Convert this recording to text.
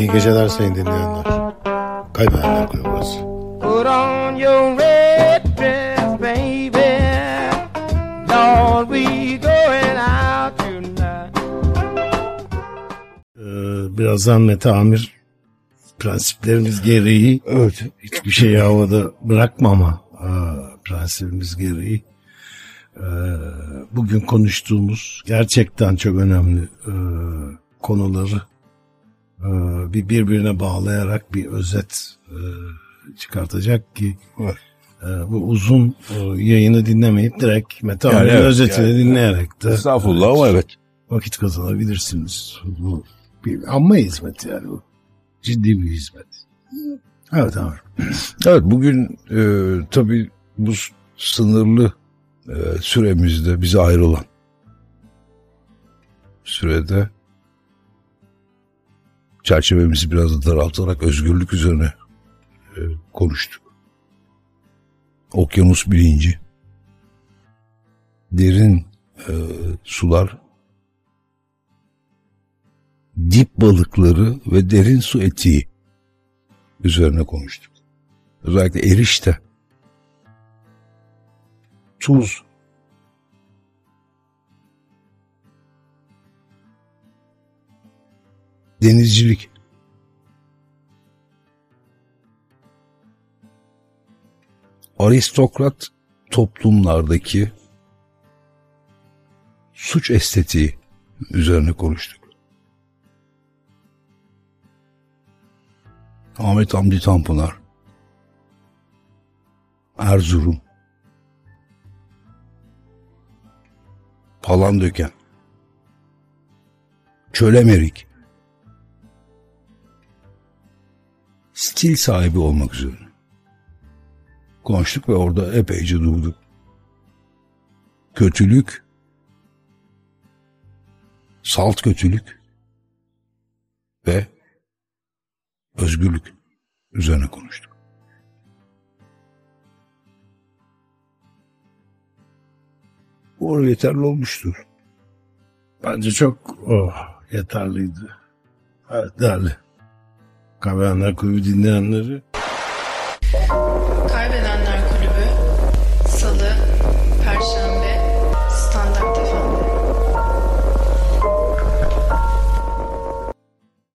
İyi geceler sayın dinleyenler. Kaybedenler Kulübü burası. Put on your red dress, baby. Lord, we going out tonight. Ee, birazdan Mete Amir prensiplerimiz gereği Evet. hiçbir şeyi havada bırakmama aa, prensibimiz gereği ee, bugün konuştuğumuz gerçekten çok önemli ee, konuları bir birbirine bağlayarak bir özet ee, çıkartacak ki Evet. ee, bu uzun ee, yayını dinlemeyip direkt Mete Yani Amir'in evet, özetini yani- dinleyerek de Estağfurullah ama evet. vakit kazanabilirsiniz. Bu bir amma hizmet yani bu. Ciddi bir hizmet. Evet abi. Evet bugün e, tabii bu sınırlı e, süremizde bize ayrılan sürede çerçevemizi biraz da daraltarak özgürlük üzerine e, konuştuk. Okyanus bilinci, derin e, sular, dip balıkları ve derin su etiği üzerine konuştuk. Özellikle erişte, tuz, denizcilik, aristokrat toplumlardaki suç estetiği üzerine konuştuk. Ahmet Hamdi Tanpınar, Erzurum, Palandöken, Çölemerik, stil sahibi olmak üzere konuştuk ve orada epeyce durduk. Kötülük, salt kötülük ve özgürlük üzerine konuştuk. Bu arada yeterli olmuştur. Bence çok oh, yeterliydi. Evet değerli. Kavrayanlar kuyu dinleyenleri. Kaybeden